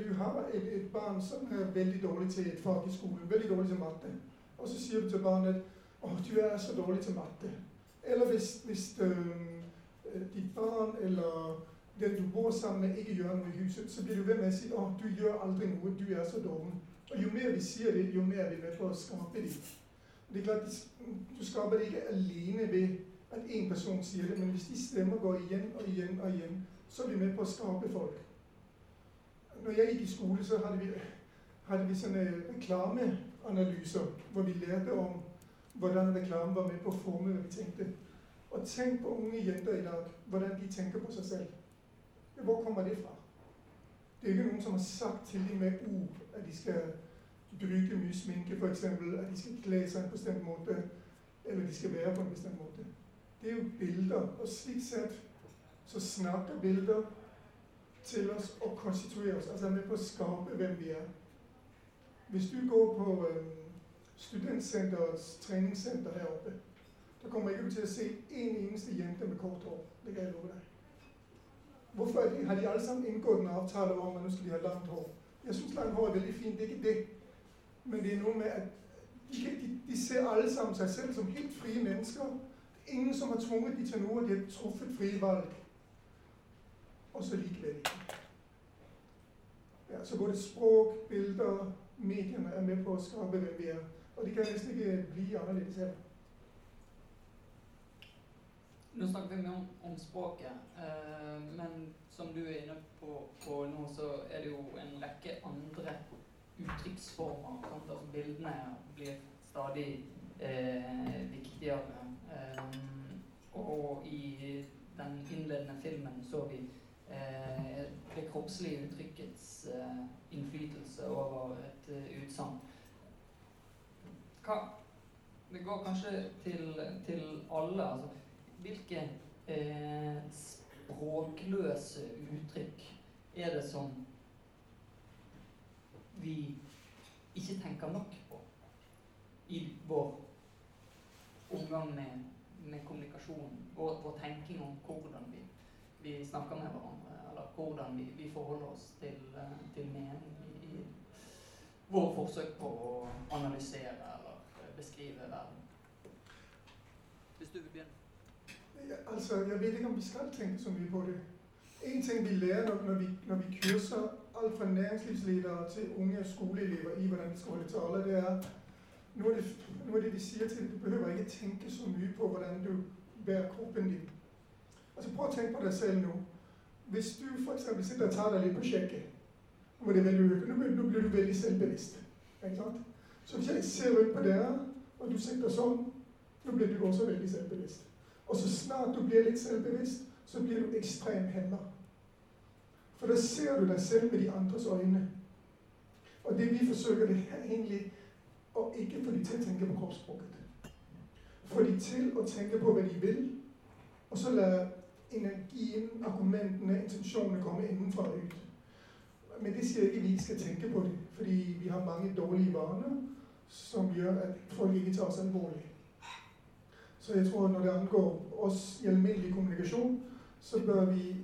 du har et, et barn som er veldig dårlig til et fag i skolen, veldig dårlig til matte, og så sier du til barnet å, du er så dårlig til matte. Eller hvis, hvis øhm, øh, ditt barn eller den du bor sammen med, ikke gjør noe i huset, så blir du ved med å si at du gjør aldri noe, du er så dum. Og jo mer vi sier det, jo mer er vi med på å skape det. Det er klart, Du skaper det ikke alene ved at én person sier det, men hvis de stemmer går igjen og igjen og igjen, så er vi med på å skape folk. Når jeg gikk i skole, så hadde vi, hadde vi sånne reklameanalyser hvor vi lærte om hvordan reklame var med på å forme hva vi tenkte. Og tenk på unge jenter i dag, hvordan de tenker på seg selv. Hvor kommer det fra? Det er ikke noen som har sagt til dem med ord at de skal bruke mye sminke, f.eks. At de skal kle seg på en bestemt måte, eller de skal være på en bestemt måte. Det er jo bilder. Og slik sett så snakker bilder til oss og konstituere oss. Altså er med på å skape hvem vi er. Hvis du går på, studentsenterets treningssenter her oppe. da kommer ikke til å se en eneste jente med kort hår. Det kan jeg love deg. Hvorfor det? har de alle sammen inngått en avtale om at nå skal de ha langt hår? Jeg syns langt hår er veldig fint, det er ikke det. Men det er noe med at de, de, de ser alle sammen seg selv som helt frie mennesker. Er ingen som har tvunget de til noe. De har truffet frie valg. Og så likevel ikke. Ja, så både språk, bilder, mediene er med på å skape hvem vi er. Og de kan nesten ikke bli annerledes heller. Nå snakker vi mye om, om språket, eh, men som du er inne på, på, nå, så er det jo en rekke andre uttrykksformer. Sant? Altså, bildene blir stadig eh, viktigere. Eh, og i den innledende filmen så vi det kroppslige uttrykkets eh, innflytelse over et uh, utsagn. Det går kanskje til, til alle. altså hvilke eh, språkløse uttrykk er det som vi ikke tenker nok på i vår omgang med, med kommunikasjon, vår, vår, tenking om hvordan vi, vi, snakker med hverandre, eller hvordan vi, vi forholder oss til, eh, til mening i, i våre forsøk på å analysere eller beskrive verden. Hvis du vil begynne. Ja, altså, Jeg vet ikke om vi skal tenke så mye på det. En ting vi lærer når, når, vi, når vi kurser alt fra næringslivsledere til unge skoleelever i hvordan de skal holde taler, det er noe av det, noe av det vi sier til Du behøver ikke tenke så mye på hvordan du bærer kroppen din. Altså Prøv å tenke på deg selv nå. Hvis du f.eks. sitter og tar deg litt på sjekket, nå, blir du veldig selvbevisst. Ikke? Så hvis jeg ser rundt på dere, og du sitter sånn, nå blir du også veldig selvbevisst. Og så snart du blir litt selvbevisst, så blir du ekstrem hemma. For da ser du deg selv med de andres øyne. Og det vi forsøker, det er egentlig å ikke få de til å tenke på kroppsspråket. Få de til å tenke på hva de vil, og så la energien, argumentene, intensjonene komme innenfra og ut. Men det sier ikke vi skal tenke på det, fordi vi har mange dårlige vaner som gjør at folk ikke tar oss alvorlig. Så jeg tror når det angår oss i alminnelig kommunikasjon, så bør vi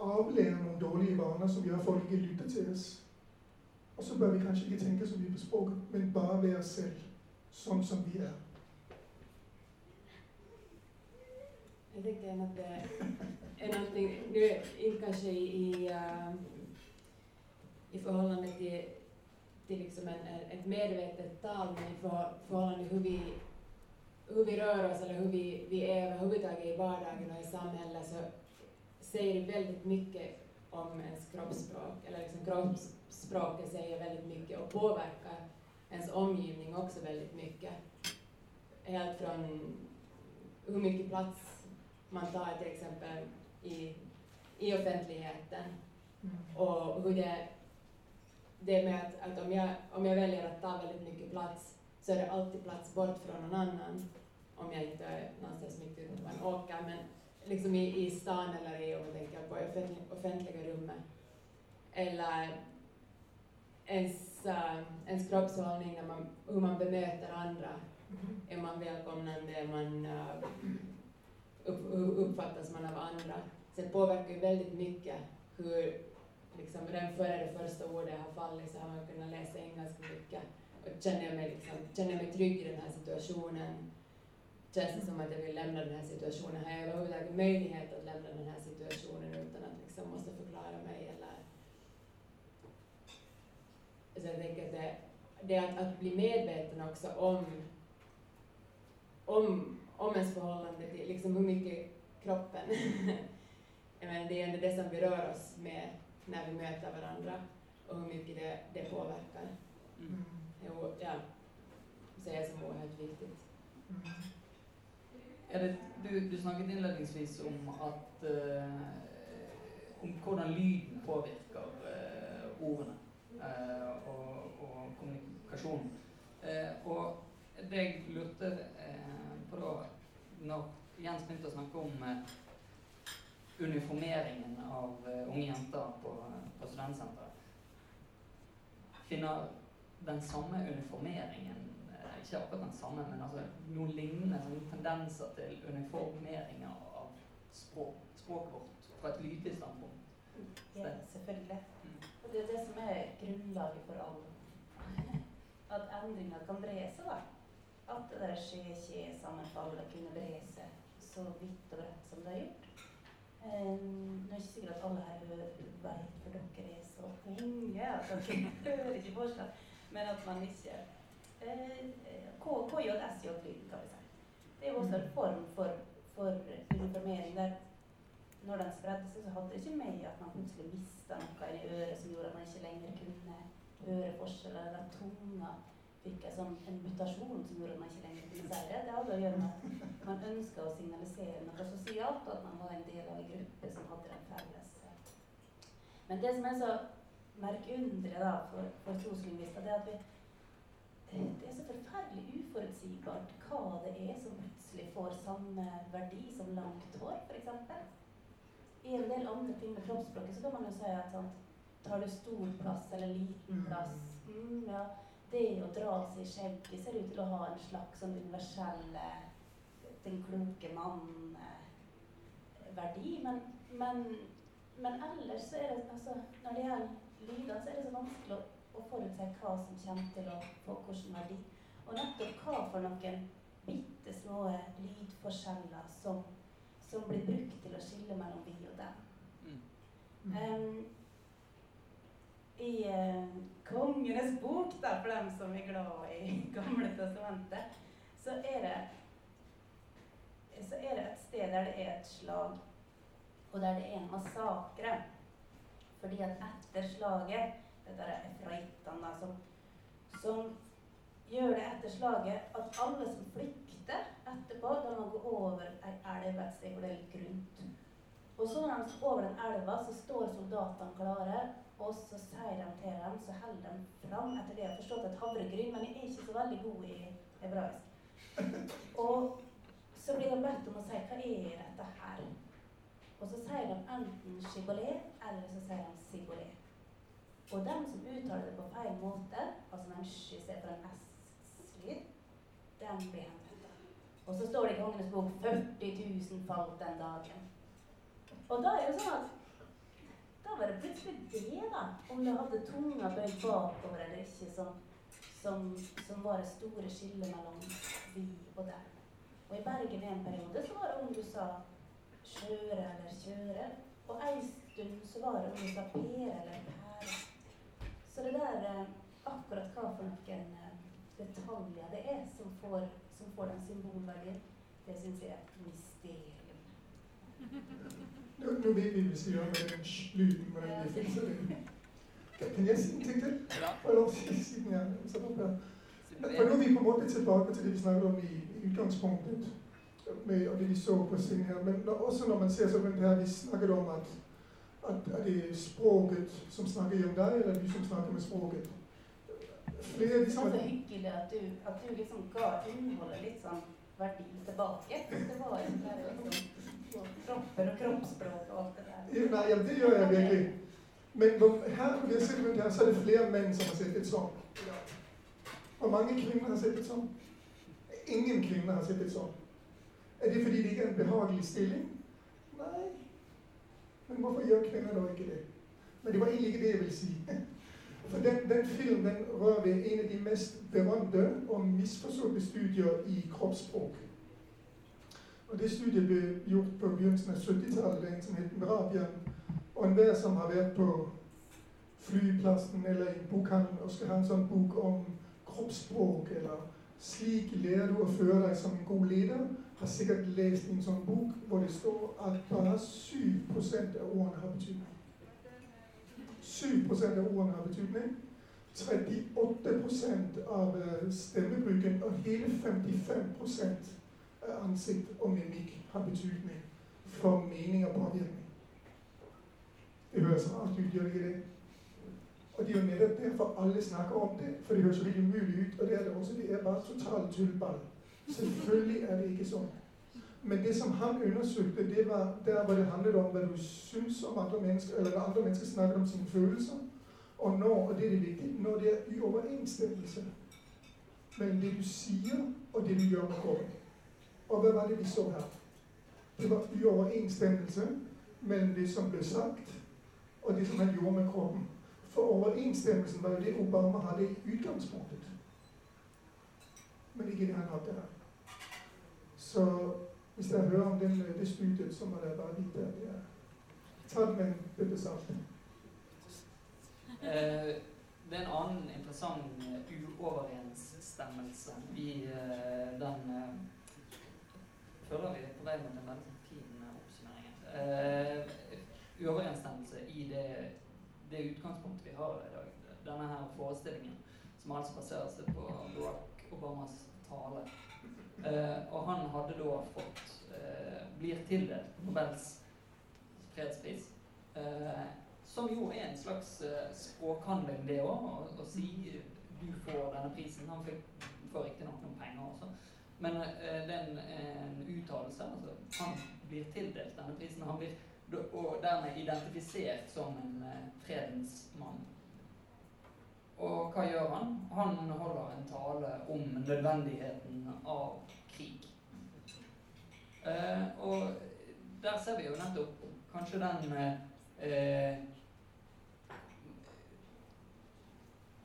avlære noen dårlige vaner som gjør at folk ikke lytter til oss. Og så bør vi kanskje ikke tenke så mye på språket, men bare være oss selv, sånn som vi er. Jeg tenker att det er någonting, nu kanskje i, uh, i förhållande til, till liksom en, et medvetet tal, men i forhold til hur vi hur vi rör oss eller hur vi, vi är överhuvudtaget i vardagen och i samhället så säger det väldigt mycket om ens kroppsspråk. Eller liksom kroppsspråket säger väldigt mycket och påverkar ens omgivning också väldigt mycket. Helt från hur mycket plats man tar till exempel i, i offentligheten mm. och hur det, det med att, att om, jag, om jag väljer att ta väldigt mycket plats så är det alltid plats bort från någon annan om jag inte är någonstans mitt ute man åker, men liksom i, i stan eller i, om man tänker på offentlig, offentliga rummet. Eller ens, uh, ens kroppshållning, när man, hur man bemöter andra. Är man välkomnande? Är man, upp, hur uppfattas man av andra? Så det påverkar ju väldigt mycket hur, liksom, redan före det första ordet har fallit så har man kunnat läsa in ganska mycket. Och känner jag mig, liksom, känner jag mig trygg i den här situationen? känns det som att jag vill lämna den här situationen. Har jag överhuvudtaget möjlighet att lämna den här situationen utan att liksom måste förklara mig eller... Så jag tänker att det, det är att, att bli medveten också om, om, om ens förhållande till liksom hur mycket kroppen menar, det är ändå det som vi rör oss med när vi möter varandra och hur mycket det, det påverkar. Mm. Jo, ja, Så det är som oerhört viktigt. Mm. Det, du, du, snakket innledningsvis om at uh, om hvordan lyden påvirker uh, ordene uh, og, og, kommunikasjonen. og det jeg lurte på da, når Jens begynte å snakke om uniformeringen av unge jenter på, på studentsenteret Finner den samme uniformeringen ikke akkurat den samme, men altså noen lignende noen tendenser til uniformeringer av språk, språket vårt fra et lydlig standpunkt. Ja, selvfølgelig. Mm. Og det er det som er grunnlaget for alle. At endringer kan bre seg, da. At det der skje-kje-sammenfallet kunne bre seg så vidt og bredt som det har gjort. Um, nå er det ikke sikkert at alle her vet, hvor dere er så lenge at dere hører ikke forskjell, men at man ikke eh, gjør KJSJ-lyden, kan vi si. Det er jo også en form for, for uniformering der når den spredde seg, så hadde det ikke med at man plutselig mista noe i øret som gjorde at man ikke lenger kunne høre forskjell, eller tunga fikk en sånn en mutasjon som gjorde at man ikke lenger kunne si det. Det hadde å gjøre med at man ønska å signalisere noe sosialt, og at man var en del av en gruppe som hadde den felles. Men det som er så merkundre da, for, for troslingvister, det er at vi det er så forferdelig uforutsigbart hva det er som plutselig får samme verdi som langt hår, f.eks. I en del andre ting med kroppsspråket så kan man jo si at sant, tar du stor plass eller liten plass mm, ja, Det å dra seg i skjegget ser ut til å ha en slags sånn universell eh, den kloke mann-verdi. Men, men, men ellers så er det altså, Når det gjelder lyder, så er det så vanskelig å, å forutse hva som kommer til å få hvilken verdi. Og nettopp hva for noen bitte små lydforskjeller som, som blir brukt til å skille mellom vi og dem. Mm. Um, I uh, Kongenes bok, da, for dem som er glad i Gamle testamentet, så er det så er det et sted der det er et slag, og der det er massakre. Fordi at etter slaget Dette er efraittene som, som gjør det etter slaget at alle som flykter etterpå, de må gå over ei elv et sted hvor det er litt grunt. Og så når de over den elva, så står soldatene klare, og så sier de til dem, så holder de fram etter det jeg har forstått et havregryn, men jeg er ikke så veldig god i hebraisk. Og så blir de bedt om å si hva er dette her? Og så sier de enten Chibolet, eller så sier de sibolet. Og dem som uttaler det på feil måte, altså med en sj istedenfor en s-lyd, dem blir henrettet. Og så står det i Kongenes bok 40 000 falt den dagen. Og da er det sånn at da var det plutselig det, da, om du hadde tunga bøyd bakover eller ikke, som, som, som var det store skillet mellom vi og dem. Og i Bergen i en periode så var det om du sa skjøre eller kjøre. Og ei stund så var det om du sa pære eller pære. Så det der eh, akkurat hva for noen eh, detaljer det er som får, som får den symbolverdien, det syns jeg er et mysterium. Nå nu ved vi, gjør med den lyden, med vi fikser. Kan, kan jeg si en ting til? Ja. Jeg lov til å si den her? Så nå er vi på en måte tilbake til det, vi snakket om i, i udgangspunktet, med, og det vi så på scenen her. Men når, også når man ser så rundt her, vi snakket om, at, at er det språket, som snakker om deg, eller du som snakker med språket? Flere Det var så hyggelig at du, at du liksom ga innholdet litt sånn verdi tilbake. Det var bare liksom kropper og kroppsspråk og alt det der. Ja, nei, ja, det gjør jeg virkelig. Men her, når jeg ser rundt her, så er det flere menn som har sett et sånt. Hvor mange kvinner har sett et sånt? Ingen kvinner har sett et sånt. Er det fordi det ikke er en behagelig stilling? Nei. Men hvorfor gjør kvinner da ikke det? Men det var egentlig ikke det, jeg ville si. For den, den filmen rører ved en av de mest berømte og misforståtte studier i kroppsspråk. Og det studiet ble gjort på begynnelsen av 70-tallet, er en som heter Merabian. Og enhver som har vært på flyplassen eller i en bokhandel og skal ha en sånn bok om kroppsspråk, eller slik lærer du å føre deg som en god leder, har sikkert lest en sånn bok hvor det står at bare 7% av ordene har betydning. 7% av ordene har betydning. 38 av eh, stemmebruken og hele 55% av ansikt og mimikk har betydning for mening og påvirkning. Det høres rart ut, gjør det ikke det? Og det er jo nettopp derfor alle snakker om det, for det høres jo litt umulig ut. Og det er det også. Det er bare totalt tullball. Selvfølgelig er det ikke sånn. Men det som han undersøkte, det var der hvor det handlet om hva du syns om andre mennesker, eller når andre mennesker snakker om sine følelser, og når, og det er det viktige, når det er i overensstemmelse mellom det du sier, og det du gjør med kroppen. Og hva var det vi så her? Det var i overensstemmelse mellom det som ble sagt, og det som han gjorde med kroppen. For overensstemmelsen var jo det Obama hadde i utgangspunktet. Men ikke det han hadde her. Så hvis jeg hører om den, det studiet, så må dere bare vite at jeg er Ta det med en bøtte salt. Eh, det er en annen interessant uh, uoverensstemmelse i uh, den uh, Føler vi er på vei mot en veldig fin oppsummering. uoverensstemmelse i det, det utgangspunktet vi har i dag. Denne her forestillingen, som altså baserer seg på Barack Obamas tale. Og han hadde da fått Blir tildelt Nobels fredspris. Som jo er en slags språkhandling, det òg. Å si du får denne prisen. Han fikk, får riktignok noen penger også. Men det er en, uttalelse. Altså, han blir tildelt denne prisen. Han blir og dermed identifisert som en fredens mann. Og hva gjør han? Han holder en tale om nødvendigheten av krig. og der ser vi jo nettopp kanskje den eh,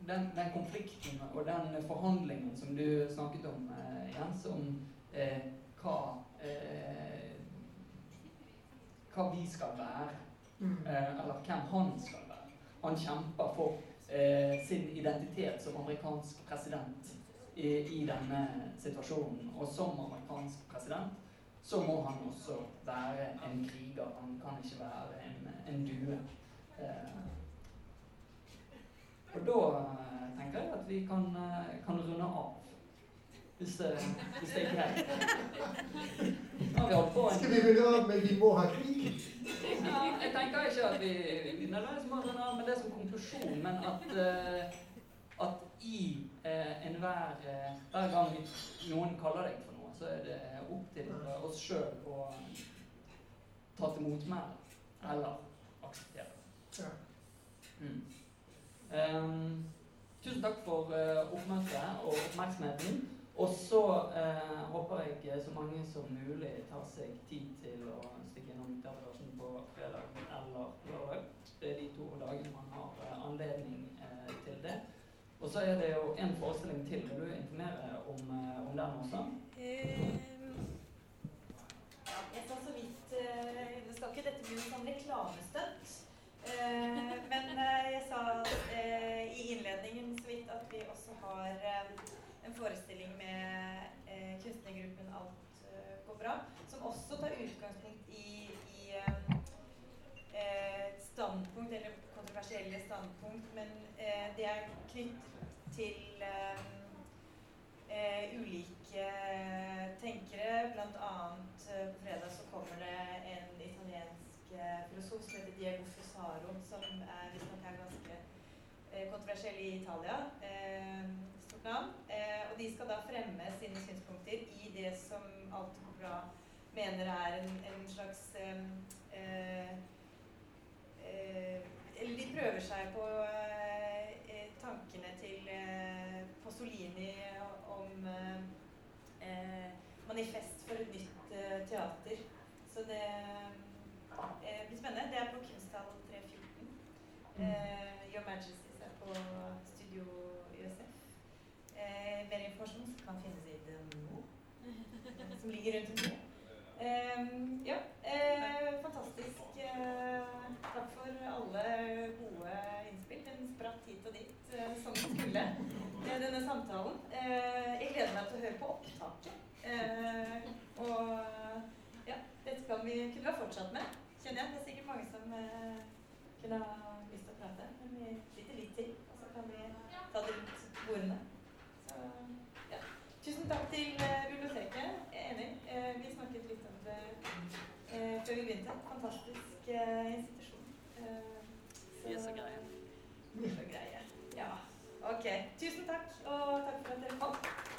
den, den, konflikten og den forhandlingen som du snakket om, eh, Jens, om eh, hva eh, hva vi skal være, mm. eh, eller hvem han skal være. Han kjemper for eh, sin identitet som amerikansk president i, i, denne situasjonen. Og som amerikansk president så må han også være en kriger. Han kan ikke være en, en due. Eh, og da eh, tenker jeg at vi kan, eh, kan runde av. Hvis, hvis, det er greit. Skal vi runde av med 'vi må ha krig'? Ja, jeg tenker ikke at vi, vi nødvendigvis må av med det som konklusjon, men at, uh, at i uh, enhver uh, Hver gang noen kaller deg for noe, så er det opp til oss sjøl å ta til motmæle eller akseptere. Ja. Mm. Um, tusen takk for uh, oppmøtet og oppmerksomheten. Og så eh, håper jeg så mange som mulig tar seg tid til å stikke innom Teatergarasjen på fredag eller lørdag. Det er de to dagene man har eh, anledning til det. Og så er det jo en forestilling til. Vil du informere om, om den også? jeg sa så vidt Det skal ikke dette bli noe sånn reklamestøtt. Eh, men eh, jeg sa eh, i innledningen så vidt at vi også har en forestilling med kunstnergruppen Alt går bra, som også tar utgangspunkt i, i et standpunkt, eller kontroversielle standpunkt, men det er knyttet til ulike tenkere. Blant annet på fredag så kommer det en italiensk filosof som heter Diego Fusaro, som er visstnok er ganske eh, kontroversiell i Italia. Eh. Eh, og de skal da fremme sine synspunkter i det som Alt Bra mener er en, en slags Eller de prøver seg på tankene til Pozzolini om manifest for et nytt teater. Så det eh, blir spennende. Det er på Kunsthall 314. Mm. Eh, Your Majesties er på Studio. Eh, mer informasjon som kan finnes i den nå, som ligger rundt omkring. Eh, ja, eh, fantastisk. Eh, takk for alle gode innspill. Den spratt hit og dit som den skulle, denne samtalen. jeg gleder meg til å høre på opptaket. og ja, dette kan vi, kunne ha fortsatt med kjenner jeg. Det er sikkert mange som eh, kunne ha lyst til å prate. Men vi sitter litt til, og så kan vi ta det rundt bordene. Tusen takk til eh, biblioteket. Jeg enig. Eh, vi snakket litt om det eh, før vi begynte. Fantastisk institusjon. Vi er så greie. Vi er så greie. Ja. Ok. Tusen takk, og takk for at dere kom.